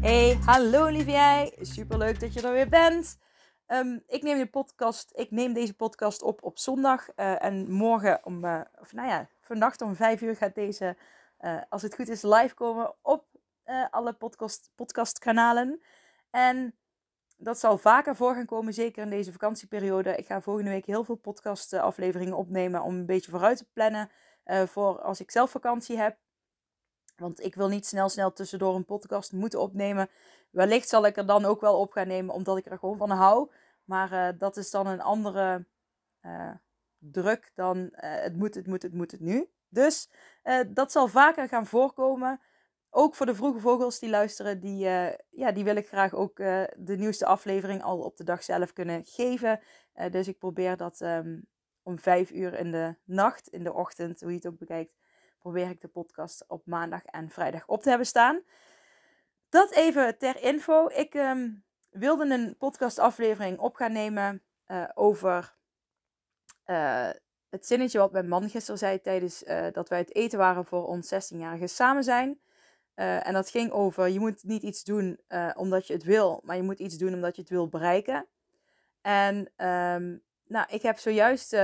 Hey, hallo lieve jij. Super leuk dat je er weer bent. Ehm, ik, neem de podcast, ik neem deze podcast op op zondag. Uh, en morgen om, uh, of nou ja, vannacht om vijf uur gaat deze, uh, als het goed is, live komen op alle podcast, podcastkanalen. En dat zal vaker voor gaan komen, zeker in deze vakantieperiode. Ik ga volgende week heel veel podcastafleveringen opnemen om een beetje vooruit te plannen voor als ik zelf vakantie heb. Want ik wil niet snel, snel tussendoor een podcast moeten opnemen. Wellicht zal ik er dan ook wel op gaan nemen, omdat ik er gewoon van hou. Maar uh, dat is dan een andere uh, druk dan uh, het moet, het moet, het moet, het nu. Dus dat zal vaker gaan voorkomen. Ook voor de vroege vogels die luisteren, die, ja, die wil ik graag ook de nieuwste aflevering al op de dag zelf kunnen geven. dus ik probeer dat um, om vijf uur in de nacht, in de ochtend, hoe je het ook bekijkt, probeer ik de podcast op maandag en vrijdag op te hebben staan. Dat even ter info. Ik um, wilde een podcastaflevering op gaan nemen uh, over uh, het zinnetje wat mijn man gisteren zei tijdens uh, dat wij het eten waren voor ons 16-jarige samen zijn. en dat ging over, je moet niet iets doen omdat je het wil, maar je moet iets doen omdat je het wil bereiken. En um, nou, ik heb zojuist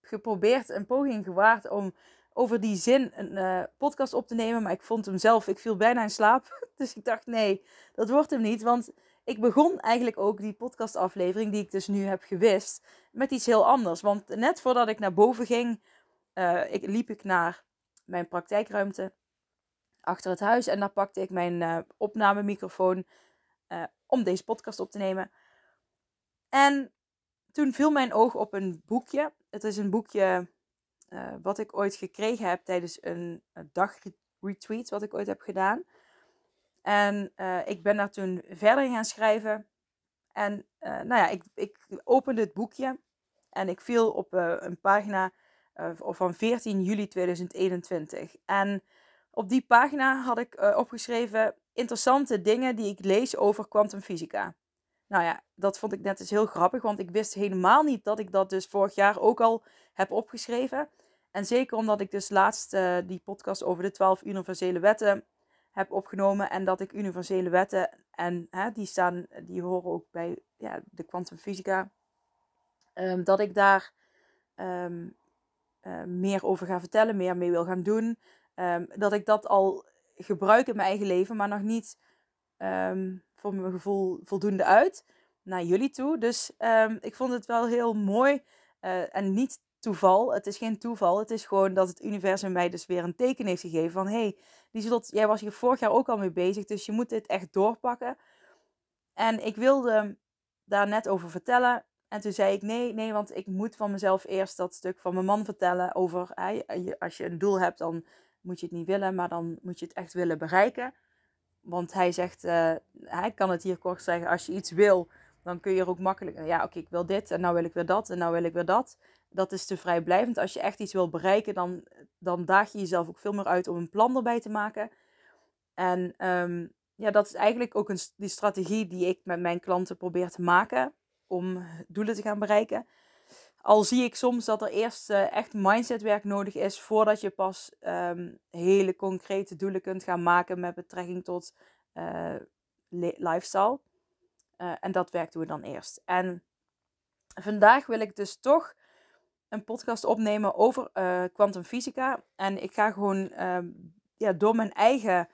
geprobeerd, een poging gewaard om over die zin een uh, podcast op te nemen. Maar ik vond hem zelf, ik viel bijna in slaap. Dus ik dacht, nee, dat wordt hem niet. Want ik begon eigenlijk ook die podcastaflevering, die ik dus nu heb gewist, met iets heel anders. Want net voordat ik naar boven ging, uh, ik, liep ik naar mijn praktijkruimte achter het huis. En daar pakte ik mijn uh, opnamemicrofoon om deze podcast op te nemen. En toen viel mijn oog op een boekje. Het is een boekje uh, wat ik ooit gekregen heb tijdens een, dagretreat wat ik ooit heb gedaan. En uh, ik ben daar toen verder gaan schrijven. En uh, nou ja, ik, ik opende het boekje en ik viel op een pagina van 14 juli 2021. En op die pagina had ik opgeschreven interessante dingen die ik lees over kwantumfysica. Nou ja, dat vond ik net eens heel grappig, want ik wist helemaal niet dat ik dat dus vorig jaar ook al heb opgeschreven. En zeker omdat ik dus laatst uh, die podcast over de 12 universele wetten heb opgenomen. En dat ik universele wetten, en hè, die, staan, die horen ook bij ja, de kwantumfysica. Um, dat ik daar um, uh, meer over ga vertellen, meer mee wil gaan doen. Um, dat ik dat al gebruik in mijn eigen leven, maar nog niet voor mijn gevoel voldoende uit naar jullie toe. Dus ik vond het wel heel mooi uh, en niet toeval. Het is geen toeval. Het is gewoon dat het universum mij dus weer een teken heeft gegeven van... hey, Lieselot, jij was hier vorig jaar ook al mee bezig, dus je moet dit echt doorpakken. En ik wilde daar net over vertellen. En toen zei ik nee, nee, want ik moet van mezelf eerst dat stuk van mijn man vertellen over... als je een doel hebt, dan moet je het niet willen, maar dan moet je het echt willen bereiken. Want hij zegt, uh, hij kan het hier kort zeggen, als je iets wil, dan kun je er ook makkelijk... Ja, oké, ik wil dit en nou wil ik weer dat en nou wil ik weer dat dat is te vrijblijvend. Als je echt iets wil bereiken, dan, dan daag je jezelf ook veel meer uit om een plan erbij te maken. En um, ja, dat is eigenlijk ook een, die strategie die ik met mijn klanten probeer te maken om doelen te gaan bereiken. Al zie ik soms dat er eerst uh, echt mindsetwerk nodig is voordat je pas um, hele concrete doelen kunt gaan maken met betrekking tot uh, lifestyle. Uh, en dat werk doen we dan eerst. En vandaag wil ik dus toch een podcast opnemen over kwantumfysica. En ik ga gewoon uh, ja, door mijn eigen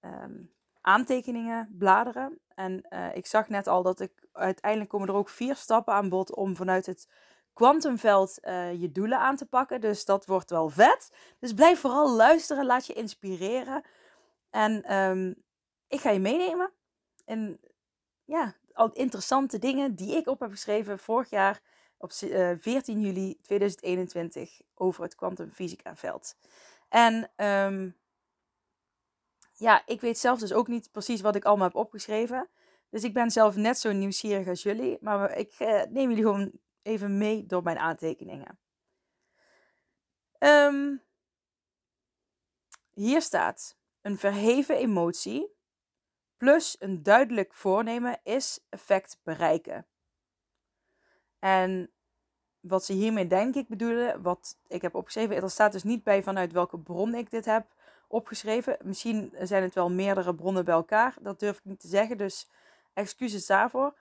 um, aantekeningen bladeren. En ik zag net al dat ik uiteindelijk komen er ook vier stappen aan bod om vanuit het kwantumveld uh, je doelen aan te pakken. Dus dat wordt wel vet. Dus blijf vooral luisteren, laat je inspireren. En um, ik ga je meenemen in ja, al interessante dingen die ik op heb geschreven vorig jaar op 14 eh, juli 2021 over het kwantumfysica veld. En um, ja, ik weet zelf dus ook niet precies wat ik allemaal heb opgeschreven. Dus ik ben zelf net zo nieuwsgierig als jullie. Maar ik uh, neem jullie gewoon even mee door mijn aantekeningen. Um, hier staat: een verheven emotie plus een duidelijk voornemen is effect bereiken. En wat ze hiermee denk ik bedoelen, wat ik heb opgeschreven, er staat dus niet bij vanuit welke bron ik dit heb opgeschreven. Misschien zijn het wel meerdere bronnen bij elkaar, dat durf ik niet te zeggen, dus excuses daarvoor.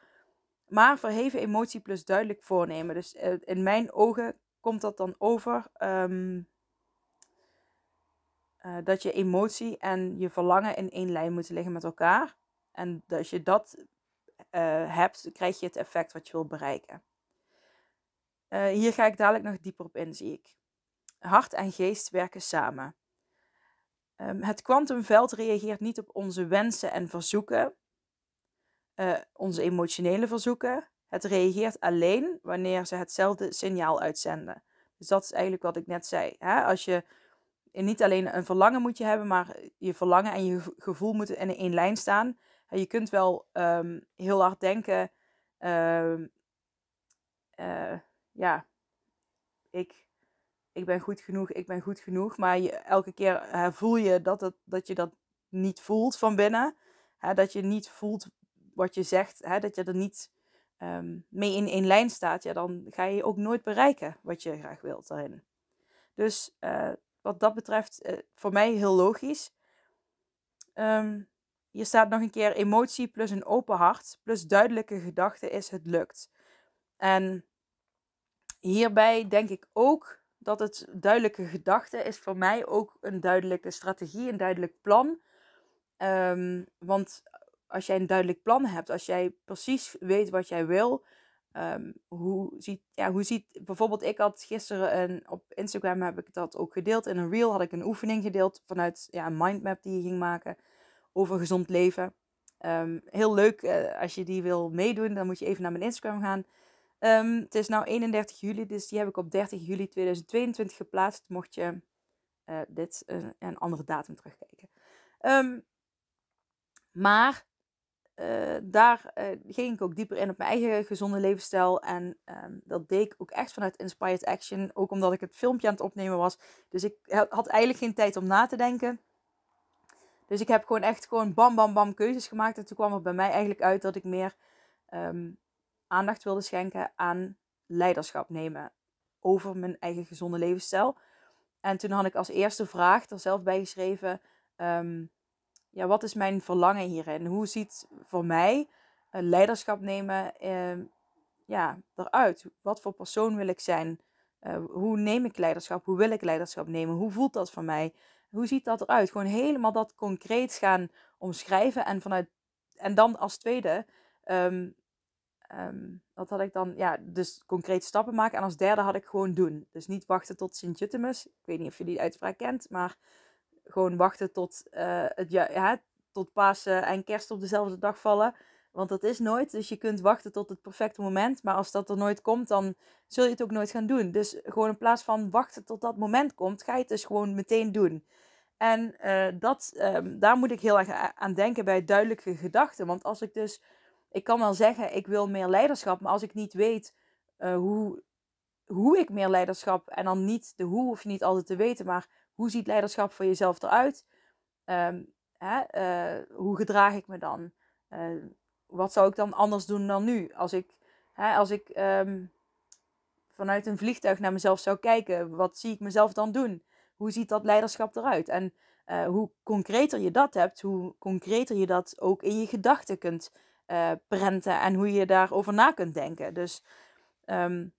Maar verheven emotie plus duidelijk voornemen. Dus eh, in mijn ogen komt dat dan over ehm, eh, dat je emotie en je verlangen in één lijn moeten liggen met elkaar. En als je dat uh, hebt, krijg je het effect wat je wil bereiken. hier ga ik dadelijk nog dieper op in, zie ik. Hart en geest werken samen. Um, het kwantumveld reageert niet op onze wensen en verzoeken, uh, onze emotionele verzoeken. Het reageert alleen wanneer ze hetzelfde signaal uitzenden. Dus dat is eigenlijk wat ik net zei. Hè? Als je niet alleen een verlangen moet je hebben, maar je verlangen en je gevoel moeten in één lijn staan. Je kunt wel um, heel hard denken, uh, ja, ik, ik ben goed genoeg, ik ben goed genoeg. Maar elke keer voel je dat, dat je dat niet voelt van binnen. Hè, dat je niet voelt wat je zegt, hè, dat je er niet um, mee in één lijn staat. Ja, dan ga je ook nooit bereiken wat je graag wilt daarin. Dus uh, wat dat betreft, uh, voor mij heel logisch. Um, hier staat nog een keer emotie plus een open hart plus duidelijke gedachten is het lukt. En hierbij denk ik ook dat het duidelijke gedachte is voor mij ook een duidelijke strategie, een duidelijk plan. Um, want als jij een duidelijk plan hebt, als jij precies weet wat jij wil, um, hoe, ziet, ja, hoe ziet bijvoorbeeld, ik had gisteren een, op Instagram heb ik dat ook gedeeld. In een reel had ik een oefening gedeeld vanuit ja, een mindmap die je ging maken over gezond leven. Um, heel leuk, uh, als je die wil meedoen, dan moet je even naar mijn Instagram gaan. Um, het is nu 31 juli, dus die heb ik op 30 juli 2022 geplaatst. Mocht je uh, dit uh, een andere datum terugkijken. Maar uh, daar ging ik ook dieper in op mijn eigen gezonde levensstijl. En um, dat deed ik ook echt vanuit Inspired Action. Ook omdat ik het filmpje aan het opnemen was. Dus ik had eigenlijk geen tijd om na te denken. Dus ik heb gewoon echt gewoon bam bam bam keuzes gemaakt. En toen kwam er bij mij eigenlijk uit dat ik meer um, aandacht wilde schenken aan leiderschap nemen over mijn eigen gezonde levensstijl. En toen had ik als eerste vraag er zelf bij geschreven: um, ja, wat is mijn verlangen hierin? Hoe ziet voor mij leiderschap nemen um, ja, eruit? Wat voor persoon wil ik zijn? Uh, hoe neem ik leiderschap? Hoe wil ik leiderschap nemen? Hoe voelt dat voor mij? Hoe ziet dat eruit? Gewoon helemaal dat concreet gaan omschrijven. En, vanuit, en dan als tweede, um, Um, dat had ik dan, ja, dus concreet stappen maken. En als derde had ik gewoon doen. Dus niet wachten tot Sint-Jutemus. Ik weet niet of je die uitspraak kent, maar gewoon wachten tot, uh, het, ja, ja, tot Pasen en Kerst op dezelfde dag vallen. Want dat is nooit. Dus je kunt wachten tot het perfecte moment. Maar als dat er nooit komt, dan zul je het ook nooit gaan doen. Dus gewoon in plaats van wachten tot dat moment komt, ga je het dus gewoon meteen doen. En uh, dat, um, daar moet ik heel erg aan denken bij duidelijke gedachten. Want als ik dus ik kan wel zeggen, ik wil meer leiderschap, maar als ik niet weet uh, hoe, hoe ik meer leiderschap, en dan niet de hoe hoef je niet altijd te weten, maar hoe ziet leiderschap voor jezelf eruit? Um, hè, uh, hoe gedraag ik me dan? Uh, wat zou ik dan anders doen dan nu? Als ik, hè, als ik um, vanuit een vliegtuig naar mezelf zou kijken, wat zie ik mezelf dan doen? Hoe ziet dat leiderschap eruit? En hoe concreter je dat hebt, hoe concreter je dat ook in je gedachten kunt prenten en hoe je daarover na kunt denken. Dus, um,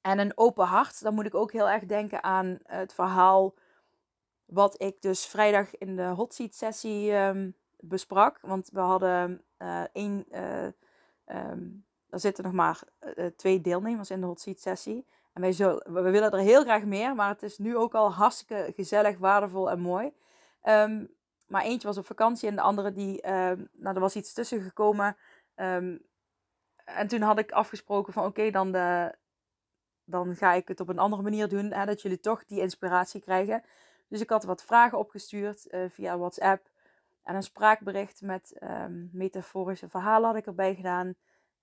en een open hart, dan moet ik ook heel erg denken aan het verhaal wat ik dus vrijdag in de hot seat sessie um, besprak. Want we hadden uh, één, uh, um, er zitten nog maar twee deelnemers in de hot seat sessie. En wij, zullen, we willen er heel graag meer, maar het is nu ook al hartstikke gezellig, waardevol en mooi. Um, maar eentje was op vakantie en de andere die, nou er was iets tussen gekomen. En toen had ik afgesproken van oké, dan, de, dan ga ik het op een andere manier doen. Hè, dat jullie toch die inspiratie krijgen. Dus ik had wat vragen opgestuurd via WhatsApp. En een spraakbericht met um, metaforische verhalen had ik erbij gedaan.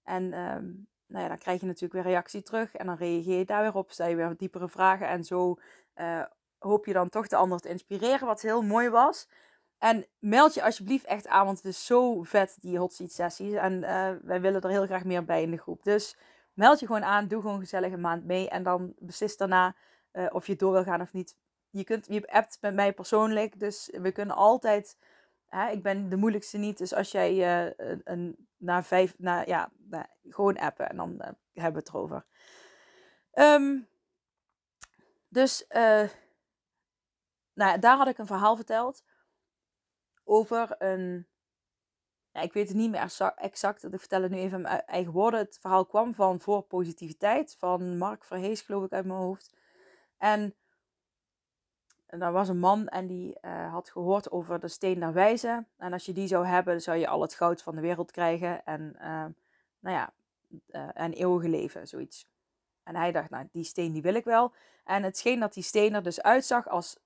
En um, nou ja, dan krijg je natuurlijk weer reactie terug. En dan reageer je daar weer op. Stel je weer diepere vragen. En zo uh, hoop je dan toch de ander te inspireren. Wat heel mooi was. En meld je alsjeblieft echt aan, want het is zo vet, die hot seat sessies. En uh, wij willen er heel graag meer bij in de groep. Dus meld je gewoon aan, doe gewoon gezellig een maand mee. En dan beslis daarna uh, of je door wil gaan of niet. Je, kunt, je appt met mij persoonlijk, dus we kunnen altijd... Hè, ik ben de moeilijkste niet, dus als jij uh, een, na vijf... Na, ja, gewoon appen en dan hebben we het erover. Um, dus nou, daar had ik een verhaal verteld over een. Ik weet het niet meer exact, ik vertel het nu even in mijn eigen woorden. Het verhaal kwam van Voor Positiviteit van Mark Verhees, geloof ik, uit mijn hoofd. En, en daar was een man en die uh, had gehoord over de steen der wijze. En als je die zou hebben, zou je al het goud van de wereld krijgen. En, uh, nou ja, uh, en eeuwige leven, zoiets. En hij dacht, nou, die steen die wil ik wel. En het scheen dat die steen er dus uitzag als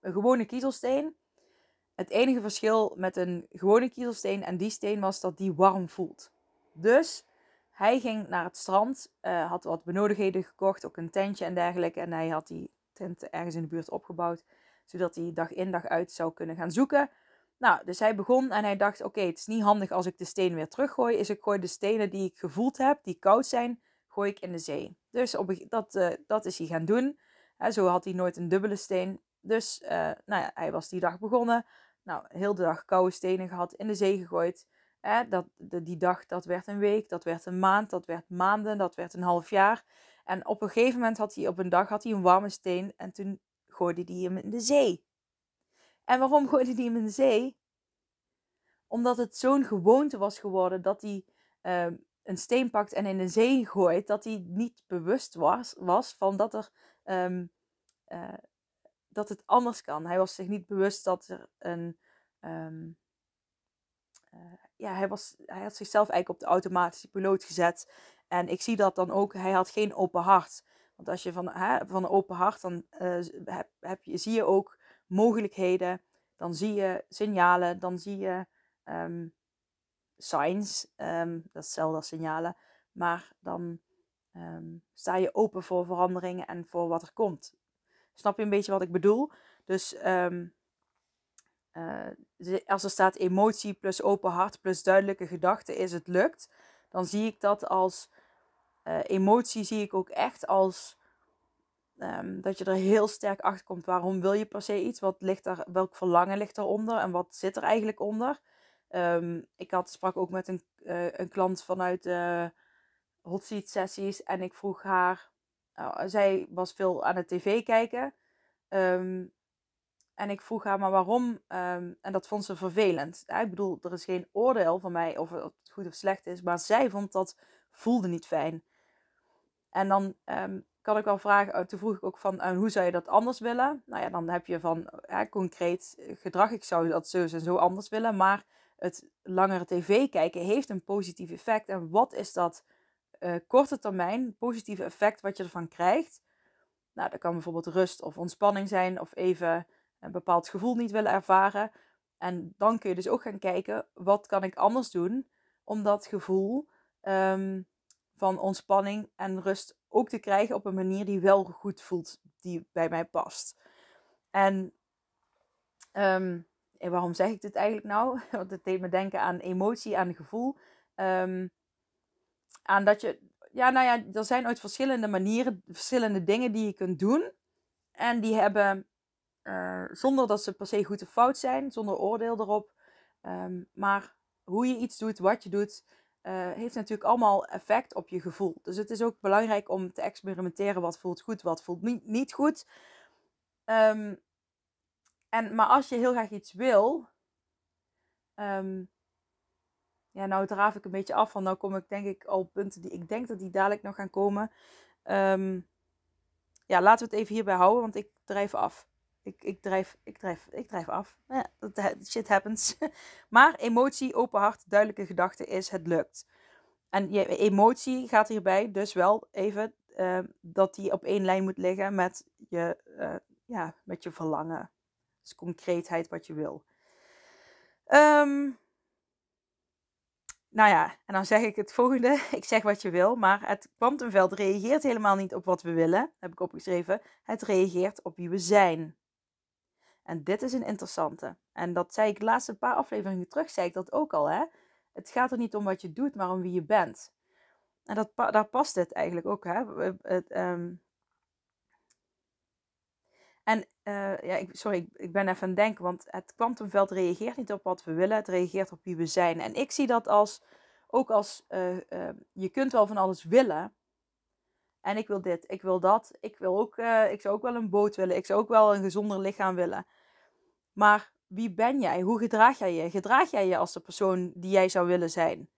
een gewone kiezelsteen. Het enige verschil met een gewone kiezelsteen en die steen was dat die warm voelt. Dus hij ging naar het strand, uh, had wat benodigdheden gekocht, ook een tentje en dergelijke. En hij had die tent ergens in de buurt opgebouwd, zodat hij dag in dag uit zou kunnen gaan zoeken. Nou, dus hij begon en hij dacht: Oké, het is niet handig als ik de steen weer teruggooi. Is ik gooi de stenen die ik gevoeld heb, die koud zijn, gooi ik in de zee. Dus op, dat, uh, dat is hij gaan doen. zo had hij nooit een dubbele steen. Dus uh, nou ja, hij was die dag begonnen. Nou, heel de dag koude stenen gehad, in de zee gegooid. Eh, dat, die dag, dat werd een week, dat werd een maand, dat werd maanden, dat werd een half jaar. En op een gegeven moment had hij op een dag had hij een warme steen en toen gooide hij hem in de zee. En waarom gooide hij hem in de zee? Omdat het zo'n gewoonte was geworden dat hij uh, een steen pakt en in de zee gooit, dat hij niet bewust was, was van dat er um, uh, dat het anders kan. Hij was zich niet bewust dat er een. Um, uh, ja, hij, was, hij had zichzelf eigenlijk op de automatische piloot gezet. En ik zie dat dan ook. Hij had geen open hart. Want als je van, hè, van een open hart, dan uh, heb, heb je, zie je ook mogelijkheden. Dan zie je signalen. Dan zie je um, signs. Um, dat is hetzelfde als signalen. Maar dan sta je open voor veranderingen en voor wat er komt. Snap je een beetje wat ik bedoel? Dus um, uh, als er staat emotie plus open hart plus duidelijke gedachten is het lukt, dan zie ik dat als uh, emotie zie ik ook echt als um, dat je er heel sterk achter komt. Waarom wil je per se iets? Wat ligt er, welk verlangen ligt eronder en wat zit er eigenlijk onder? Um, ik had, sprak ook met een, uh, een klant vanuit de hot seat sessies en ik vroeg haar nou, zij was veel aan de tv kijken. Um, en ik vroeg haar, maar waarom? Um, en dat vond ze vervelend. Ik bedoel, er is geen oordeel van mij of het goed of slecht is. Maar zij vond dat voelde niet fijn. En dan um, kan ik wel vragen, oh, toen vroeg ik ook van, hoe zou je dat anders willen? Nou ja, dan heb je van ja, concreet gedrag, ik zou dat zo en zo anders willen. Maar het langere tv kijken heeft een positief effect. En wat is dat uh, korte termijn positieve effect wat je ervan krijgt. Nou, dat kan bijvoorbeeld rust of ontspanning zijn of even een bepaald gevoel niet willen ervaren. En dan kun je dus ook gaan kijken, wat kan ik anders doen om dat gevoel um, van ontspanning en rust ook te krijgen op een manier die wel goed voelt, die bij mij past. En, en waarom zeg ik dit eigenlijk nou? Want het deed me denken aan emotie, aan gevoel. Um, aan dat je, ja, nou ja, er zijn uit verschillende manieren, verschillende dingen die je kunt doen. En die hebben, uh, zonder dat ze per se goed of fout zijn, zonder oordeel erop. Um, maar hoe je iets doet, wat je doet, uh, heeft natuurlijk allemaal effect op je gevoel. Dus het is ook belangrijk om te experimenteren wat voelt goed, wat voelt niet, niet goed. Um, en, maar als je heel graag iets wil, um, ja, nou draaf ik een beetje af. Want nou kom ik denk ik al punten die ik denk dat die dadelijk nog gaan komen. Um, ja, laten we het even hierbij houden, want ik drijf af. Ik, ik, drijf, ik, drijf, ik drijf af. Ja, shit happens. maar emotie, open hart, duidelijke gedachte is het lukt. En je emotie gaat hierbij dus wel even uh, dat die op één lijn moet liggen met je, uh, ja, met je verlangen. Dus concreetheid wat je wil. Ehm, nou ja, en dan zeg ik het volgende. Ik zeg wat je wil, maar het kwantumveld reageert helemaal niet op wat we willen, heb ik opgeschreven. Het reageert op wie we zijn. En dit is een interessante. En dat zei ik de laatste paar afleveringen terug, zei ik dat ook al. Hè? Het gaat er niet om wat je doet, maar om wie je bent. En dat, daar past dit eigenlijk ook. Hè? Het, ehm, En uh, ja, ik, sorry, ik, ben even aan het denken, want het kwantumveld reageert niet op wat we willen, het reageert op wie we zijn. En ik zie dat als, ook als, uh, uh, je kunt wel van alles willen. En ik wil dit, ik wil dat, ik wil ook, ik zou ook wel een boot willen, ik zou ook wel een gezonder lichaam willen. Maar wie ben jij? Hoe gedraag jij je? Gedraag jij je als de persoon die jij zou willen zijn?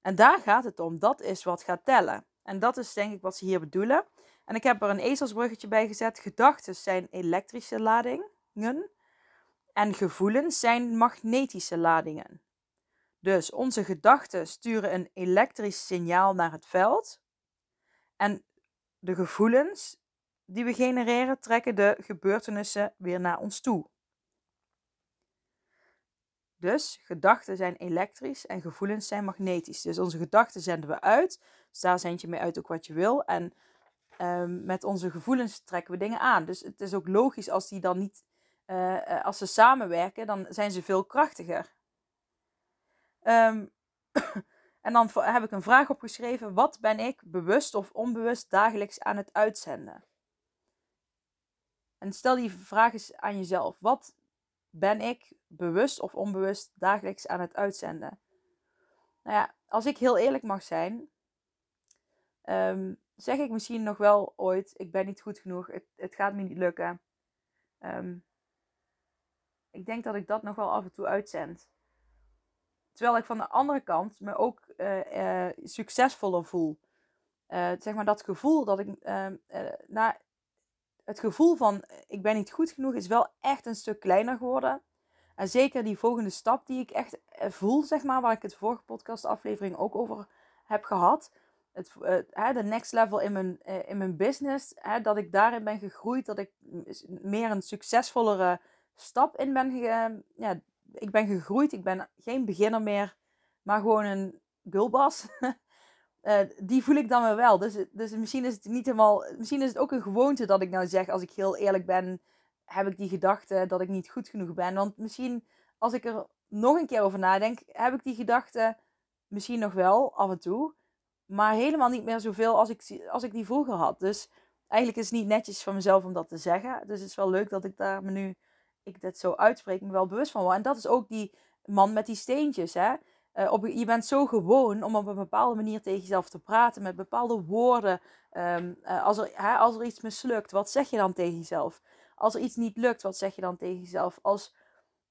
En daar gaat het om. Dat is wat gaat tellen. En dat is denk ik wat ze hier bedoelen. En ik heb er een ezelsbruggetje bij gezet. Gedachten zijn elektrische ladingen en gevoelens zijn magnetische ladingen. Dus onze gedachten sturen een elektrisch signaal naar het veld. En de gevoelens die we genereren trekken de gebeurtenissen weer naar ons toe. Dus gedachten zijn elektrisch en gevoelens zijn magnetisch. Dus onze gedachten zenden we uit. Dus daar zend je mee uit ook wat je wil. En um, met onze gevoelens trekken we dingen aan. Dus het is ook logisch als die dan niet, uh, als ze samenwerken, dan zijn ze veel krachtiger. Um, en dan heb ik een vraag opgeschreven. Wat ben ik bewust of onbewust dagelijks aan het uitzenden? En stel die vraag eens aan jezelf. Wat ben ik bewust of onbewust dagelijks aan het uitzenden? Nou ja, als ik heel eerlijk mag zijn, um, zeg ik misschien nog wel ooit: ik ben niet goed genoeg, het, het gaat me niet lukken. Um, ik denk dat ik dat nog wel af en toe uitzend. Terwijl ik van de andere kant me ook uh, succesvoller voel. Uh, zeg maar dat gevoel dat ik. Ehm, nou, het gevoel van ik ben niet goed genoeg is wel echt een stuk kleiner geworden. En zeker die volgende stap die ik echt voel, zeg maar, waar ik het vorige podcastaflevering ook over heb gehad het, uh, de next level in mijn, uh, in mijn business, dat ik daarin ben gegroeid, dat ik meer een succesvollere stap in ben gegaan. Ja, ik ben gegroeid, ik ben geen beginner meer, maar gewoon een gulbas. die voel ik dan wel. Dus, dus misschien is het niet helemaal, misschien is het ook een gewoonte dat ik nou zeg, als ik heel eerlijk ben, heb ik die gedachte dat ik niet goed genoeg ben. Want misschien, als ik er nog een keer over nadenk, heb ik die gedachte misschien nog wel af en toe. Maar helemaal niet meer zoveel als ik, als ik die vroeger had. Dus eigenlijk is het niet netjes van mezelf om dat te zeggen. Dus het is wel leuk dat ik daar me nu, ik dit zo uitspreek, me wel bewust van word. En dat is ook die man met die steentjes. Hè? Uh, op, je bent zo gewoon om op een bepaalde manier tegen jezelf te praten, met bepaalde woorden. Um, uh, als, er, hè, als er iets mislukt, wat zeg je dan tegen jezelf? Als er iets niet lukt, wat zeg je dan tegen jezelf? Als,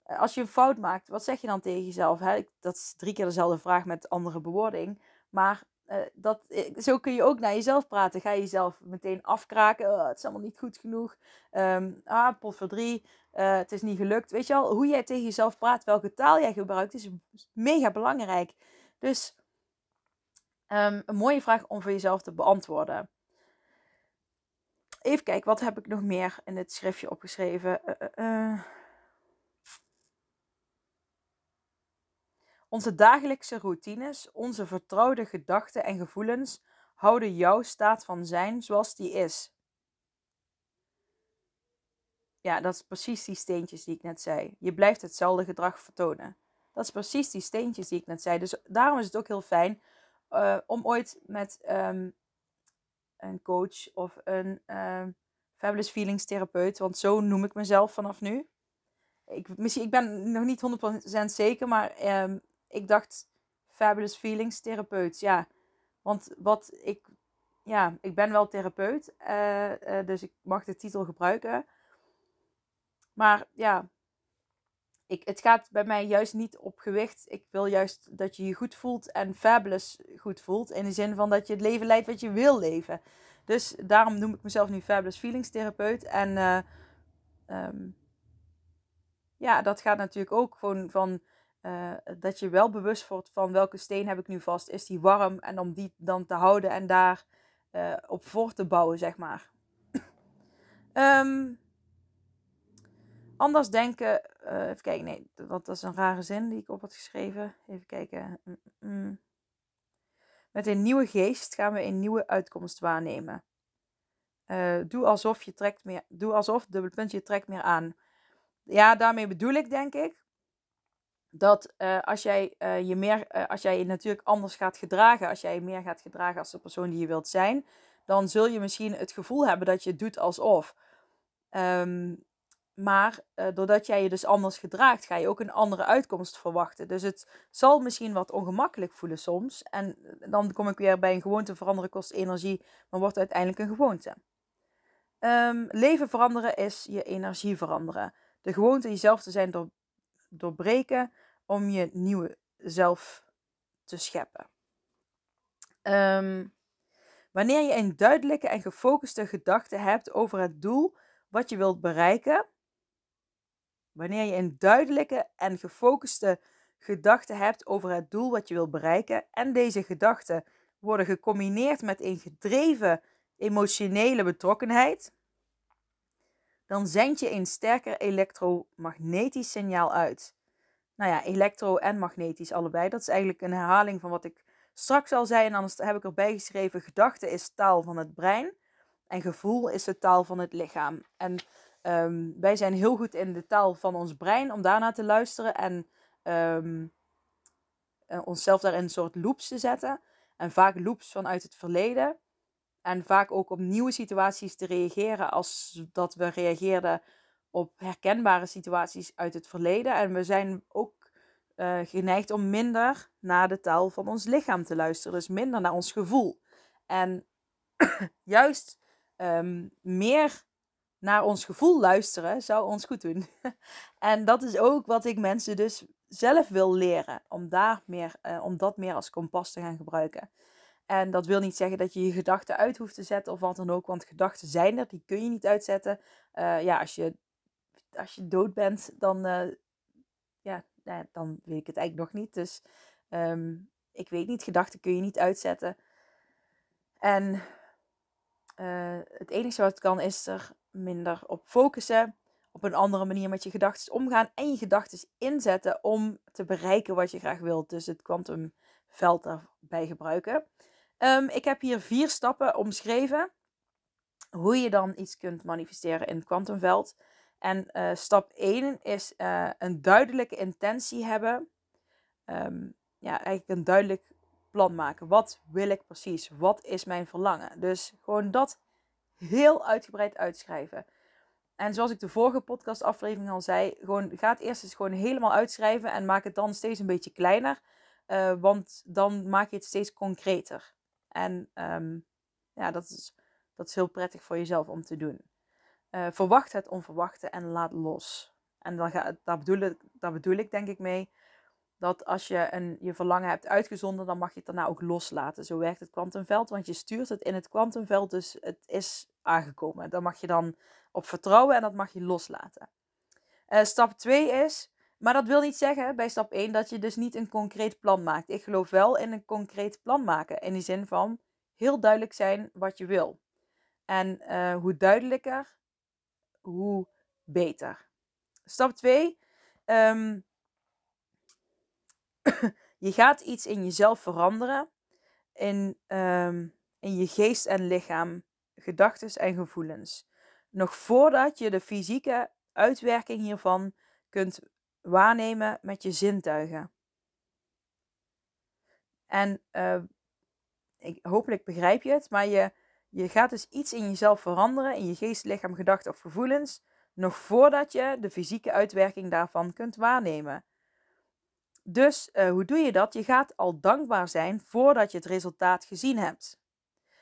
uh, als je een fout maakt, wat zeg je dan tegen jezelf? Hè? Dat is drie keer dezelfde vraag met andere bewoording. Maar uh, dat, eh, zo kun je ook naar jezelf praten. Ga je jezelf meteen afkraken. Oh, het is allemaal niet goed genoeg. Um, ah, pot voor drie. Uh, het is niet gelukt. Weet je al, hoe jij tegen jezelf praat, welke taal jij gebruikt, is mega belangrijk. Dus um, een mooie vraag om voor jezelf te beantwoorden. Even kijken, wat heb ik nog meer in dit schriftje opgeschreven? Uh, Onze dagelijkse routines, onze vertrouwde gedachten en gevoelens houden jouw staat van zijn zoals die is. Ja, dat is precies die steentjes die ik net zei. Je blijft hetzelfde gedrag vertonen. Dat is precies die steentjes die ik net zei. Dus daarom is het ook heel fijn uh, om ooit met um, een coach of een um, Fabulous Feelings therapeut, want zo noem ik mezelf vanaf nu. Ik, misschien, ik ben nog niet 100% zeker, maar um, ik dacht Fabulous Feelings therapeut. Ja, want wat ik, ja, ik ben wel therapeut, uh, uh, dus ik mag de titel gebruiken. Maar ja, ik, het gaat bij mij juist niet op gewicht. Ik wil juist dat je je goed voelt en fabulous goed voelt. In de zin van dat je het leven leidt wat je wil leven. Dus daarom noem ik mezelf nu Fabulous Feelings therapeut. En uh, um, ja, dat gaat natuurlijk ook gewoon van uh, dat je wel bewust wordt van welke steen heb ik nu vast. Is die warm? En om die dan te houden en daar uh, op voor te bouwen, zeg maar. um, Anders denken, uh, even kijken, nee, dat, is een rare zin die ik op had geschreven. Even kijken. Mm, mm. Met een nieuwe geest gaan we een nieuwe uitkomst waarnemen. Doe alsof je trekt meer, doe alsof, dubbelpunt, je trekt meer aan. Ja, daarmee bedoel ik denk ik dat uh, als jij je meer, als jij natuurlijk anders gaat gedragen, als jij je meer gaat gedragen als de persoon die je wilt zijn, dan zul je misschien het gevoel hebben dat je doet alsof. Um, maar doordat jij je dus anders gedraagt, ga je ook een andere uitkomst verwachten. Dus het zal misschien wat ongemakkelijk voelen soms. En dan kom ik weer bij een gewoonte veranderen kost energie, maar wordt uiteindelijk een gewoonte. Um, leven veranderen is je energie veranderen. De gewoonte jezelf te zijn door, doorbreken om je nieuwe zelf te scheppen. Um, wanneer je een duidelijke en gefocuste gedachte hebt over het doel wat je wilt bereiken, Wanneer je een duidelijke en gefocuste gedachte hebt over het doel wat je wilt bereiken en deze gedachten worden gecombineerd met een gedreven emotionele betrokkenheid, dan zend je een sterker elektromagnetisch signaal uit. Nou ja, elektro en magnetisch allebei. Dat is eigenlijk een herhaling van wat ik straks al zei. En anders heb ik erbij geschreven: gedachte is taal van het brein en gevoel is de taal van het lichaam. En Ehm, wij zijn heel goed in de taal van ons brein om daarna te luisteren en um, onszelf daar in een soort loops te zetten. En vaak loops vanuit het verleden. En vaak ook op nieuwe situaties te reageren als dat we reageerden op herkenbare situaties uit het verleden. En we zijn ook uh, geneigd om minder naar de taal van ons lichaam te luisteren. Dus minder naar ons gevoel. En juist um, meer naar ons gevoel luisteren zou ons goed doen. en dat is ook wat ik mensen dus zelf wil leren. Om, daar meer, uh, om dat meer als kompas te gaan gebruiken. En dat wil niet zeggen dat je je gedachten uit hoeft te zetten of wat dan ook. Want gedachten zijn er, die kun je niet uitzetten. Uh, ja, als je, als je dood bent, dan, ja, nou, dan weet ik het eigenlijk nog niet. Dus um, ik weet niet, gedachten kun je niet uitzetten. En het enige wat kan is er minder op focussen. Op een andere manier met je gedachten omgaan. En je gedachten inzetten om te bereiken wat je graag wilt. Dus het kwantumveld daarbij gebruiken. Um, ik heb hier vier stappen omschreven. Hoe je dan iets kunt manifesteren in het kwantumveld. En uh, stap 1 is uh, een duidelijke intentie hebben. Um, ja, eigenlijk een duidelijk plan maken. Wat wil ik precies? Wat is mijn verlangen? Dus gewoon dat heel uitgebreid uitschrijven. En zoals ik de vorige podcastaflevering al zei, gewoon, ga het eerst eens gewoon helemaal uitschrijven en maak het dan steeds een beetje kleiner. Uh, want dan maak je het steeds concreter. En um, ja, dat is, dat is heel prettig voor jezelf om te doen. Uh, verwacht het onverwachte en laat los. En dan ga, daar, bedoel ik, bedoel ik denk ik mee dat als je een, je verlangen hebt uitgezonden, dan mag je het daarna ook loslaten. Zo werkt het kwantumveld, want je stuurt het in het kwantumveld, dus het is aangekomen. Daar mag je dan op vertrouwen en dat mag je loslaten. Uh, stap 2 is, maar dat wil niet zeggen bij stap 1 dat je dus niet een concreet plan maakt. Ik geloof wel in een concreet plan maken, in die zin van heel duidelijk zijn wat je wil. En uh, hoe duidelijker, hoe beter. Stap 2. Um, je gaat iets in jezelf veranderen. In, um, in je geest en lichaam, gedachten en gevoelens. Nog voordat je de fysieke uitwerking hiervan kunt waarnemen met je zintuigen. En uh, ik, hopelijk begrijp je het, maar je, je gaat dus iets in jezelf veranderen, in je geest, lichaam, gedachten of gevoelens, nog voordat je de fysieke uitwerking daarvan kunt waarnemen. Dus uh, hoe doe je dat? Je gaat al dankbaar zijn voordat je het resultaat gezien hebt.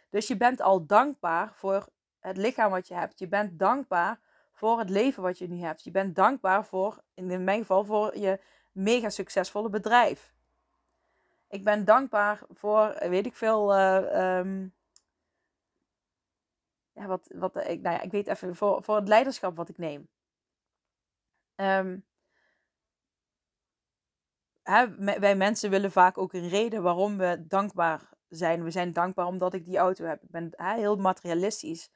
Dus je bent al dankbaar voor het lichaam wat je hebt. Je bent dankbaar voor het leven wat je nu hebt. Je bent dankbaar voor, in mijn geval, voor je mega succesvolle bedrijf. Ik ben dankbaar voor, weet ik veel, uh, um, ja, wat, wat, ik, nou ja, ik weet even, voor, voor het leiderschap wat ik neem. Hè, wij mensen willen vaak ook een reden waarom we dankbaar zijn. We zijn dankbaar omdat ik die auto heb. Ik ben heel materialistisch.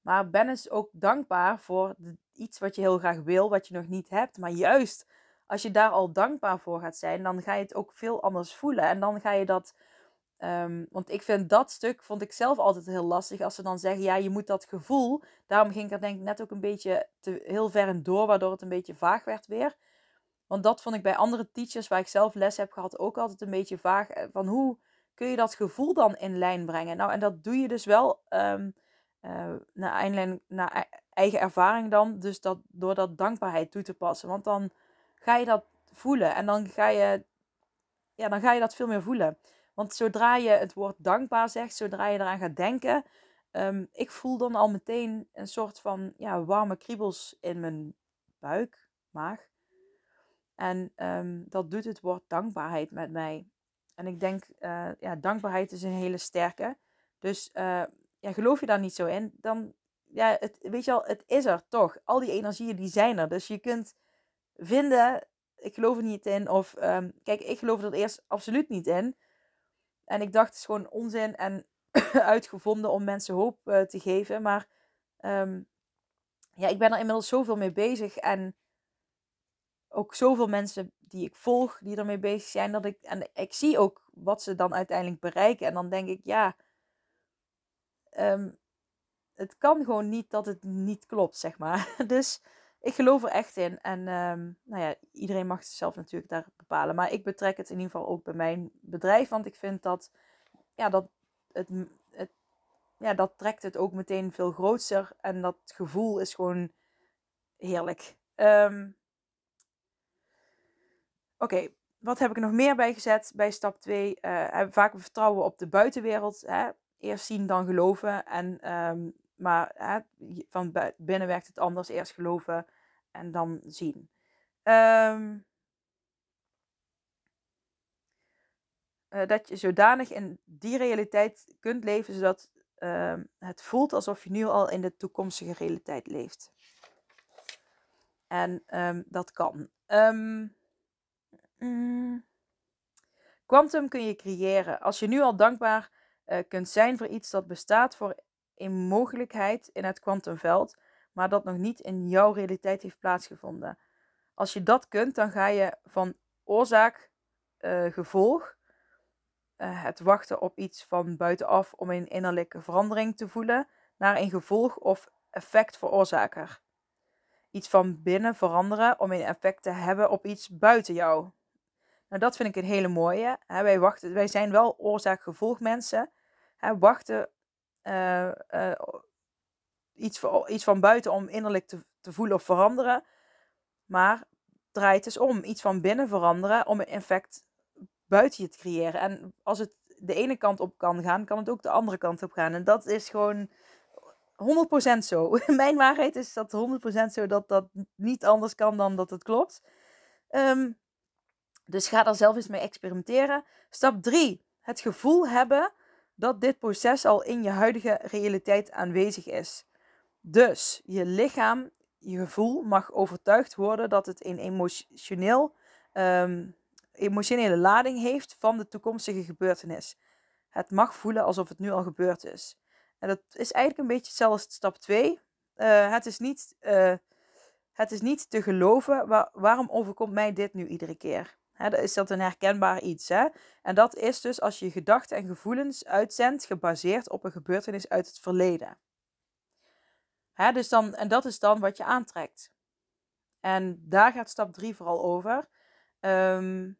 Maar ben eens ook dankbaar voor iets wat je heel graag wil, wat je nog niet hebt. Maar juist als je daar al dankbaar voor gaat zijn, dan ga je het ook veel anders voelen. En dan ga je dat. Ehm, want ik vind dat stuk, vond ik zelf altijd heel lastig. Als ze dan zeggen, ja, je moet dat gevoel. Daarom ging ik er denk ik net ook een beetje te, heel ver in door, waardoor het een beetje vaag werd weer. Want dat vond ik bij andere teachers waar ik zelf les heb gehad ook altijd een beetje vaag. Eh, van hoe kun je dat gevoel dan in lijn brengen? Nou, en dat doe je dus wel um, uh, naar, naar eigen ervaring dan. Dus dat, door dat dankbaarheid toe te passen. Want dan ga je dat voelen. En dan ga je, ja, dan ga je dat veel meer voelen. Want zodra je het woord dankbaar zegt, zodra je eraan gaat denken, um, ik voel dan al meteen een soort van ja, warme kriebels in mijn buik, maag. En um, dat doet het woord dankbaarheid met mij. En ik denk, uh, ja, dankbaarheid is een hele sterke. Dus uh, ja, geloof je daar niet zo in, dan, ja, het, weet je wel, het is er toch. Al die energieën, die zijn er. Dus je kunt vinden, ik geloof er niet in. Of, um, kijk, ik geloof er eerst absoluut niet in. En ik dacht, het is gewoon onzin en uitgevonden om mensen hoop uh, te geven. Maar um, ja, ik ben er inmiddels zoveel mee bezig. En ook zoveel mensen die ik volg, die ermee bezig zijn. Dat ik, en ik zie ook wat ze dan uiteindelijk bereiken. En dan denk ik, ja, um, het kan gewoon niet dat het niet klopt, zeg maar. Dus ik geloof er echt in. En um, nou ja, iedereen mag zichzelf natuurlijk daar bepalen. Maar ik betrek het in ieder geval ook bij mijn bedrijf. Want ik vind dat, ja, dat het, het, ja, dat trekt het ook meteen veel groter. En dat gevoel is gewoon heerlijk. Um, Oké, wat heb ik er nog meer bij gezet bij stap 2? Uh, eh, vaak vertrouwen op de buitenwereld. Hè? Eerst zien, dan geloven. En um, maar van binnen werkt het anders. Eerst geloven en dan zien. Um, uh, dat je zodanig in die realiteit kunt leven, zodat uh, het voelt alsof je nu al in de toekomstige realiteit leeft. En um, dat kan. Um, Quantum kun je creëren. Als je nu al dankbaar uh, kunt zijn voor iets dat bestaat voor een mogelijkheid in het kwantumveld, maar dat nog niet in jouw realiteit heeft plaatsgevonden. Als je dat kunt, dan ga je van oorzaak, uh, gevolg, uh, het wachten op iets van buitenaf om een innerlijke verandering te voelen, naar een gevolg of effect veroorzaker. Iets van binnen veranderen om een effect te hebben op iets buiten jou. Nou, dat vind ik een hele mooie. wij, wachten, wij zijn wel oorzaak-gevolg mensen. wachten uh, uh, iets, voor, iets van buiten om innerlijk te, te voelen of veranderen. Maar draai het eens om. Iets van binnen veranderen om een effect buiten je te creëren. En als het de ene kant op kan gaan, kan het ook de andere kant op gaan. En dat is gewoon 100% zo. Mijn waarheid is dat 100% zo dat dat niet anders kan dan dat het klopt. Um, dus ga daar zelf eens mee experimenteren. Stap 3. Het gevoel hebben dat dit proces al in je huidige realiteit aanwezig is. Dus je lichaam, je gevoel mag overtuigd worden dat het een emotioneel, um, emotionele lading heeft van de toekomstige gebeurtenis. Het mag voelen alsof het nu al gebeurd is. En dat is eigenlijk een beetje hetzelfde stap 2. Uh, eh, het, is niet, uh, het is niet te geloven, waar, waarom overkomt mij dit nu iedere keer? He, is dat een herkenbaar iets. Hè? En dat is dus als je gedachten en gevoelens uitzendt gebaseerd op een gebeurtenis uit het verleden. He, dus dan, en dat is dan wat je aantrekt. En daar gaat stap 3 vooral over. Um,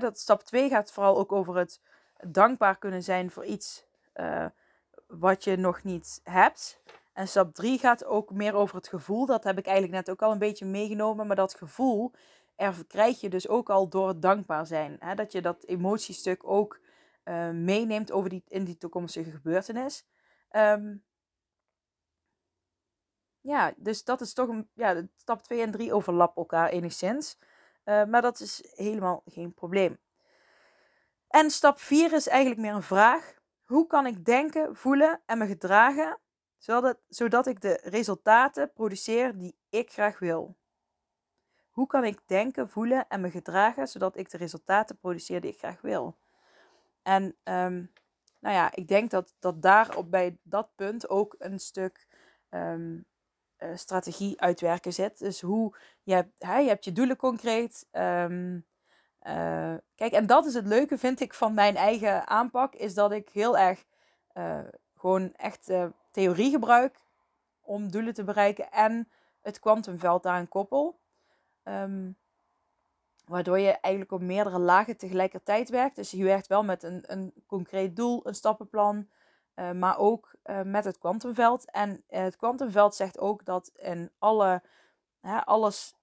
dat stap 2 gaat vooral ook over het dankbaar kunnen zijn voor iets uh, wat je nog niet hebt. En stap 3 gaat ook meer over het gevoel. Dat heb ik eigenlijk net ook al een beetje meegenomen. Maar dat gevoel er krijg je dus ook al door het dankbaar zijn. Hè? Dat je dat emotiestuk ook uh, meeneemt over die, in die toekomstige gebeurtenis. Um, ja, dus dat is toch een. Ja, stap 2 en 3 overlappen elkaar enigszins. Uh, maar dat is helemaal geen probleem. En stap 4 is eigenlijk meer een vraag. Hoe kan ik denken, voelen en me gedragen zodat, zodat ik de resultaten produceer die ik graag wil. Hoe kan ik denken, voelen en me gedragen zodat ik de resultaten produceer die ik graag wil? En um, nou ja, ik denk dat, dat daar op, bij dat punt ook een stuk ehm, eh, strategie uitwerken zit. Dus hoe je hebt, hè, je, hebt je doelen concreet. Ehm, eh, kijk, en dat is het leuke, vind ik, van mijn eigen aanpak. Is dat ik heel erg uh, gewoon echt theorie gebruik om doelen te bereiken. En het kwantumveld daaraan koppel. Ehm, waardoor je eigenlijk op meerdere lagen tegelijkertijd werkt. Dus je werkt wel met een, een concreet doel, een stappenplan. Uh, maar ook uh, met het kwantumveld. En het kwantumveld zegt ook dat in alle, hè, alles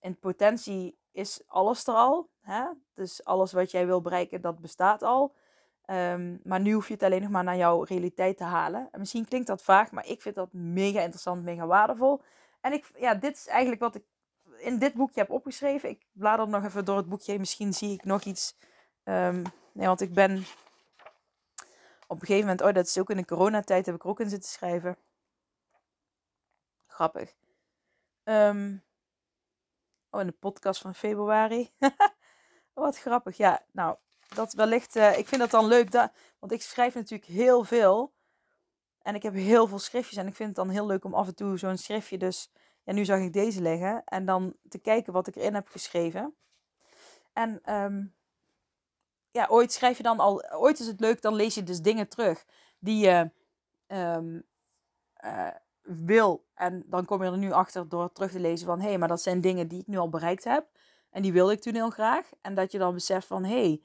in potentie is alles er al. Hè? Dus alles wat jij wil bereiken, dat bestaat al. Um, maar nu hoef je het alleen nog maar naar jouw realiteit te halen. En misschien klinkt dat vaag, maar ik vind dat mega interessant, mega waardevol. En ik, ja, dit is eigenlijk wat ik in dit boekje heb opgeschreven. Ik blader nog even door het boekje. Misschien zie ik nog iets. Nee, want ik ben op een gegeven moment, oh, dat is ook in de coronatijd, heb ik ook in zitten schrijven. Grappig. Um, oh, in de podcast van februari. Wat grappig. Ja, nou, dat wellicht, uh, ik vind dat dan leuk, dat, want ik schrijf natuurlijk heel veel. En ik heb heel veel schriftjes en ik vind het dan heel leuk om af en toe zo'n schriftje dus... Ja, nu zag ik deze leggen en dan te kijken wat ik erin heb geschreven. En um, ja, ooit schrijf je dan al, ooit is het leuk, dan lees je dus dingen terug die je um, uh, wil. En dan kom je er nu achter door terug te lezen van, hé, hey, maar dat zijn dingen die ik nu al bereikt heb. En die wil ik toen heel graag. En dat je dan beseft van, hé, hey,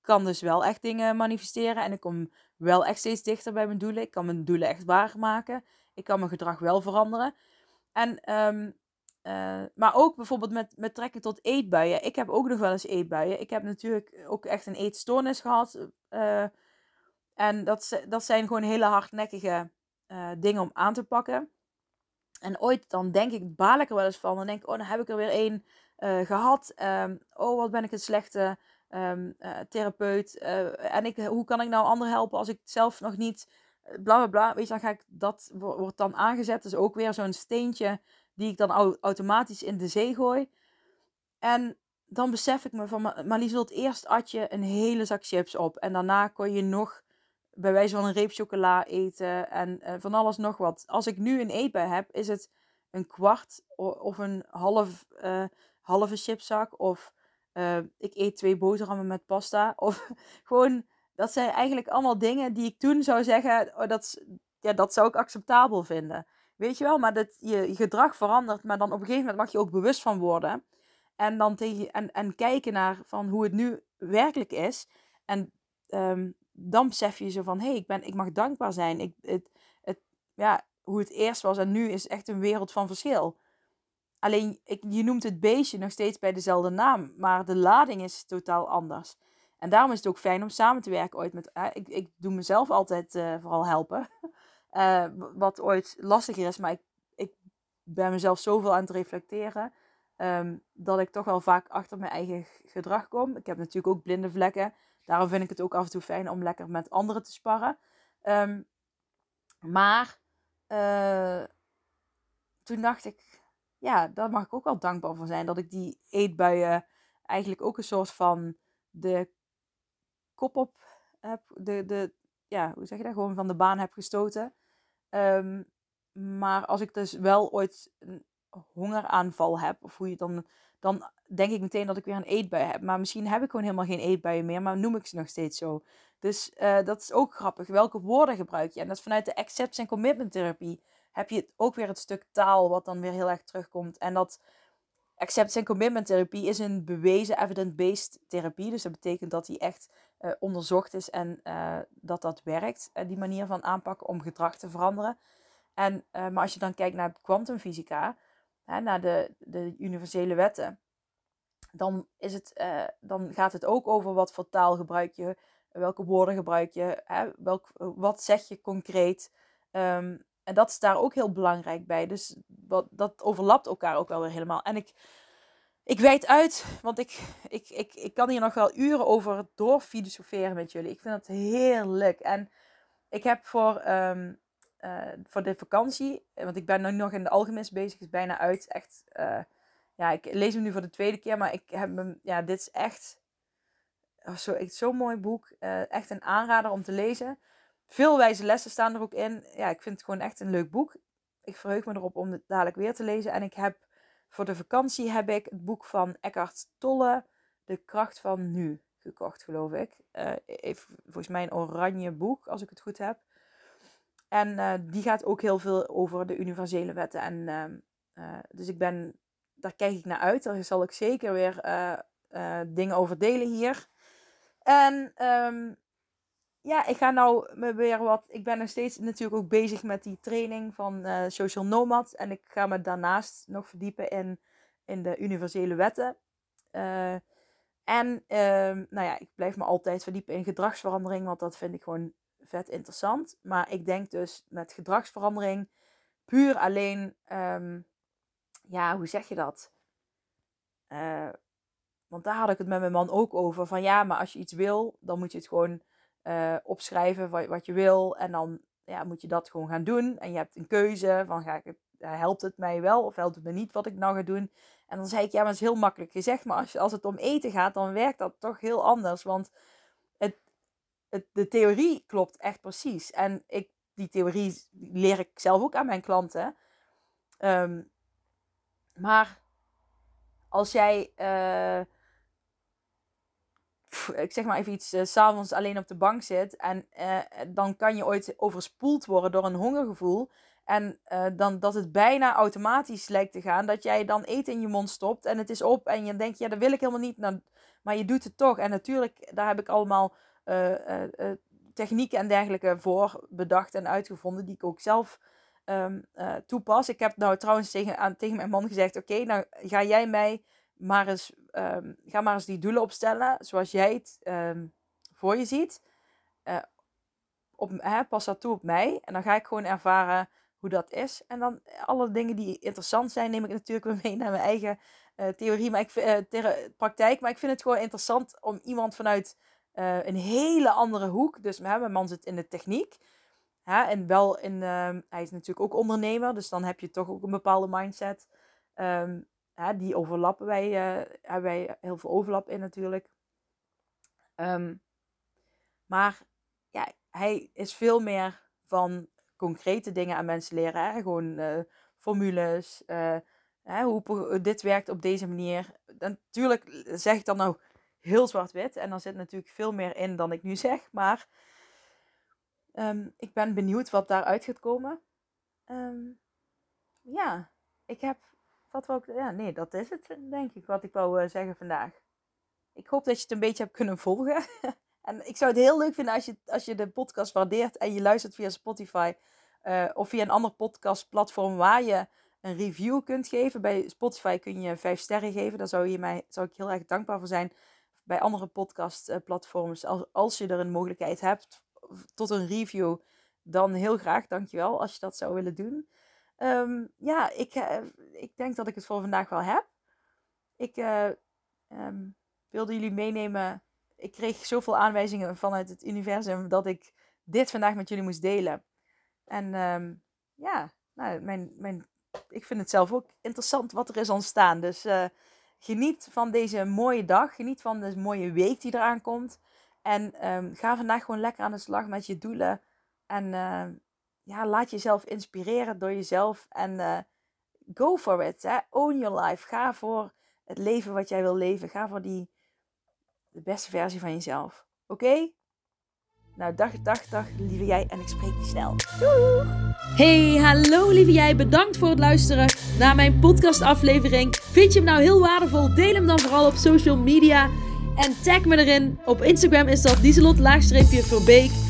kan dus wel echt dingen manifesteren. En ik kom wel echt steeds dichter bij mijn doelen. Ik kan mijn doelen echt waarmaken. Ik kan mijn gedrag wel veranderen. En um, uh, maar ook bijvoorbeeld met, met trekken tot eetbuien. Ik heb ook nog wel eens eetbuien. Ik heb natuurlijk ook echt een eetstoornis gehad. Uh, en dat, dat zijn gewoon hele hardnekkige uh, dingen om aan te pakken. En ooit dan denk ik, baal ik er wel eens van. Dan denk ik, oh, dan heb ik er weer één gehad. Um, oh, wat ben ik een slechte um, therapeut. en ik, hoe kan ik nou anderen helpen als ik zelf nog niet... Bla bla bla. Weet je, dan ga ik, dat wordt dan aangezet. Dus ook weer zo'n steentje die ik dan automatisch in de zee gooi. En dan besef ik me van, maar Liesel, eerst at je een hele zak chips op. En daarna kon je nog bij wijze van een reep chocola eten en van alles nog wat. Als ik nu een eetbui heb, is het een kwart of een half, halve chipzak. Of uh, ik eet twee boterhammen met pasta. Of gewoon, dat zijn eigenlijk allemaal dingen die ik toen zou zeggen, oh, dat, ja, dat zou ik acceptabel vinden. Weet je wel, maar dat je, gedrag verandert, maar dan op een gegeven moment mag je ook bewust van worden. En dan tegen, en, en kijken naar van hoe het nu werkelijk is. En um, dan besef je zo van, hé, hey, ik, ben, ik mag dankbaar zijn. Ik, het, het, ja, hoe het eerst was en nu is echt een wereld van verschil. Alleen, je noemt het beestje nog steeds bij dezelfde naam, maar de lading is totaal anders. En daarom is het ook fijn om samen te werken ooit met... ik, ik doe mezelf altijd uh, vooral helpen. Uh, wat ooit lastiger is, maar ik, ik ben mezelf zoveel aan het reflecteren. Um, dat ik toch wel vaak achter mijn eigen gedrag kom. Ik heb natuurlijk ook blinde vlekken. Daarom vind ik het ook af en toe fijn om lekker met anderen te sparren. Um, maar toen dacht ik, ja, daar mag ik ook wel dankbaar voor zijn. Dat ik die eetbuien eigenlijk ook een soort van de kop op heb. De, de, ja, hoe zeg je dat? Gewoon van de baan heb gestoten. Um, maar als ik dus wel ooit een hongeraanval heb, of hoe je dan, dan denk ik meteen dat ik weer een eetbui heb. Maar misschien heb ik gewoon helemaal geen eetbuien meer, maar noem ik ze nog steeds zo. Dus uh, dat is ook grappig. Welke woorden gebruik je? En dat is vanuit de acceptance en commitment therapie heb je ook weer het stuk taal wat dan weer heel erg terugkomt. En dat acceptance en commitment therapie is een bewezen evidence-based therapie. Dus dat betekent dat die echt uh, onderzocht is en uh, dat dat werkt, uh, die manier van aanpakken om gedrag te veranderen. En, maar als je dan kijkt naar kwantumfysica, naar de, de universele wetten, dan, is het, dan gaat het ook over wat voor taal gebruik je, welke woorden gebruik je, hè, welk, wat zeg je concreet. Um, en dat is daar ook heel belangrijk bij. Dus wat, dat overlapt elkaar ook wel weer helemaal. En ik, ik weet uit, want ik, ik, ik, ik kan hier nog wel uren over doorfilosoferen met jullie. Ik vind het heerlijk. En ik heb voor, um, uh, voor de vakantie, want ik ben nu nog in de algemeen bezig, is bijna uit. Echt, uh, ja, ik lees hem nu voor de tweede keer, maar ik heb hem, ja, dit is echt oh, zo, zo'n mooi boek. Echt een aanrader om te lezen. Veel wijze lessen staan er ook in. Ja, ik vind het gewoon echt een leuk boek. Ik verheug me erop om het dadelijk weer te lezen. En ik heb voor de vakantie heb ik het boek van Eckhart Tolle, De kracht van nu, gekocht, geloof ik. Uh, volgens mij een oranje boek, als ik het goed heb. En uh, die gaat ook heel veel over de universele wetten. En uh, dus ik ben, daar kijk ik naar uit. Daar zal ik zeker weer dingen over delen hier. En um, ja, ik ga nou me weer wat. Ik ben nog steeds natuurlijk ook bezig met die training van uh, Social Nomad. En ik ga me daarnaast nog verdiepen in, in de universele wetten. Uh, en uh, nou ja, ik blijf me altijd verdiepen in gedragsverandering, want dat vind ik gewoon vet interessant. Maar ik denk dus met gedragsverandering puur alleen, um, ja, hoe zeg je dat? Uh, want daar had ik het met mijn man ook over. Van ja, maar als je iets wil, dan moet je het gewoon uh, opschrijven wat, wat, je wil. En dan ja, moet je dat gewoon gaan doen. En je hebt een keuze van ga ik het, helpt het mij wel of helpt het me niet wat ik nou ga doen. En dan zei ik, ja, maar is heel makkelijk gezegd. Maar als, als het om eten gaat, dan werkt dat toch heel anders. Want het, het, de theorie klopt echt precies. En ik, die theorie leer ik zelf ook aan mijn klanten. Um, maar als jij... Uh, ik zeg maar even iets, uh, s'avonds alleen op de bank zit. En uh, dan kan je ooit overspoeld worden door een hongergevoel. En dan dat het bijna automatisch lijkt te gaan. Dat jij dan eten in je mond stopt en het is op. En je denkt, ja, dat wil ik helemaal niet. Maar je doet het toch. En natuurlijk, daar heb ik allemaal technieken en dergelijke voor bedacht en uitgevonden. Die ik ook zelf um, toepas. Ik heb nou trouwens tegen, aan, tegen mijn man gezegd: Oké, nou ga jij mij maar eens, um, ga maar eens die doelen opstellen zoals jij het um, voor je ziet. Uh, op, hè, pas dat toe op mij. En dan ga ik gewoon ervaren hoe dat is. En dan alle dingen die interessant zijn, neem ik natuurlijk weer mee naar mijn eigen uh, theorie, maar ik, uh, praktijk. Maar ik vind het gewoon interessant om iemand vanuit een hele andere hoek. Dus mijn man zit in de techniek. En wel in, uh, hij is natuurlijk ook ondernemer, dus dan heb je toch ook een bepaalde mindset. Die overlappen wij, uh, hebben wij heel veel overlap in natuurlijk. Um, maar ja, hij is veel meer van concrete dingen aan mensen leren. Gewoon uh, formules, uh, hè, hoe dit werkt op deze manier. natuurlijk zeg ik dan nou heel zwart-wit. En dan zit natuurlijk veel meer in dan ik nu zeg. Maar um, ik ben benieuwd wat daaruit gaat komen. Um, ja, ik heb wat wou ik, ja, nee, dat is het, denk ik, wat ik wou uh, zeggen vandaag. Ik hoop dat je het een beetje hebt kunnen volgen. en ik zou het heel leuk vinden als je, als je de podcast waardeert en je luistert via Spotify uh, of via een ander podcastplatform waar je een review kunt geven. Bij Spotify kun je vijf sterren geven. Daar zou, je mij, zou ik heel erg dankbaar voor zijn. Bij andere podcastplatforms, als, als je er een mogelijkheid hebt tot een review, dan heel graag, dankjewel, als je dat zou willen doen. Um, ja, ik, uh, ik denk dat ik het voor vandaag wel heb. Ik uh, um, wilde jullie meenemen. Ik kreeg zoveel aanwijzingen vanuit het universum dat ik dit vandaag met jullie moest delen. En um, ja, nou, mijn, mijn, ik vind het zelf ook interessant wat er is ontstaan. Dus uh, geniet van deze mooie dag. Geniet van de mooie week die eraan komt. En ga vandaag gewoon lekker aan de slag met je doelen. En ja, laat jezelf inspireren door jezelf en uh, go for it. Hè? Own your life. Ga voor het leven wat jij wil leven. Ga voor die de beste versie van jezelf. Oké? Nou, dag, dag, dag, lieve jij. En ik spreek je snel. Doei! Hey, hallo lieve jij. Bedankt voor het luisteren naar mijn podcastaflevering. Vind je hem nou heel waardevol? Deel hem dan vooral op social media. En tag me erin. Op Instagram is dat dieselot-verbeek.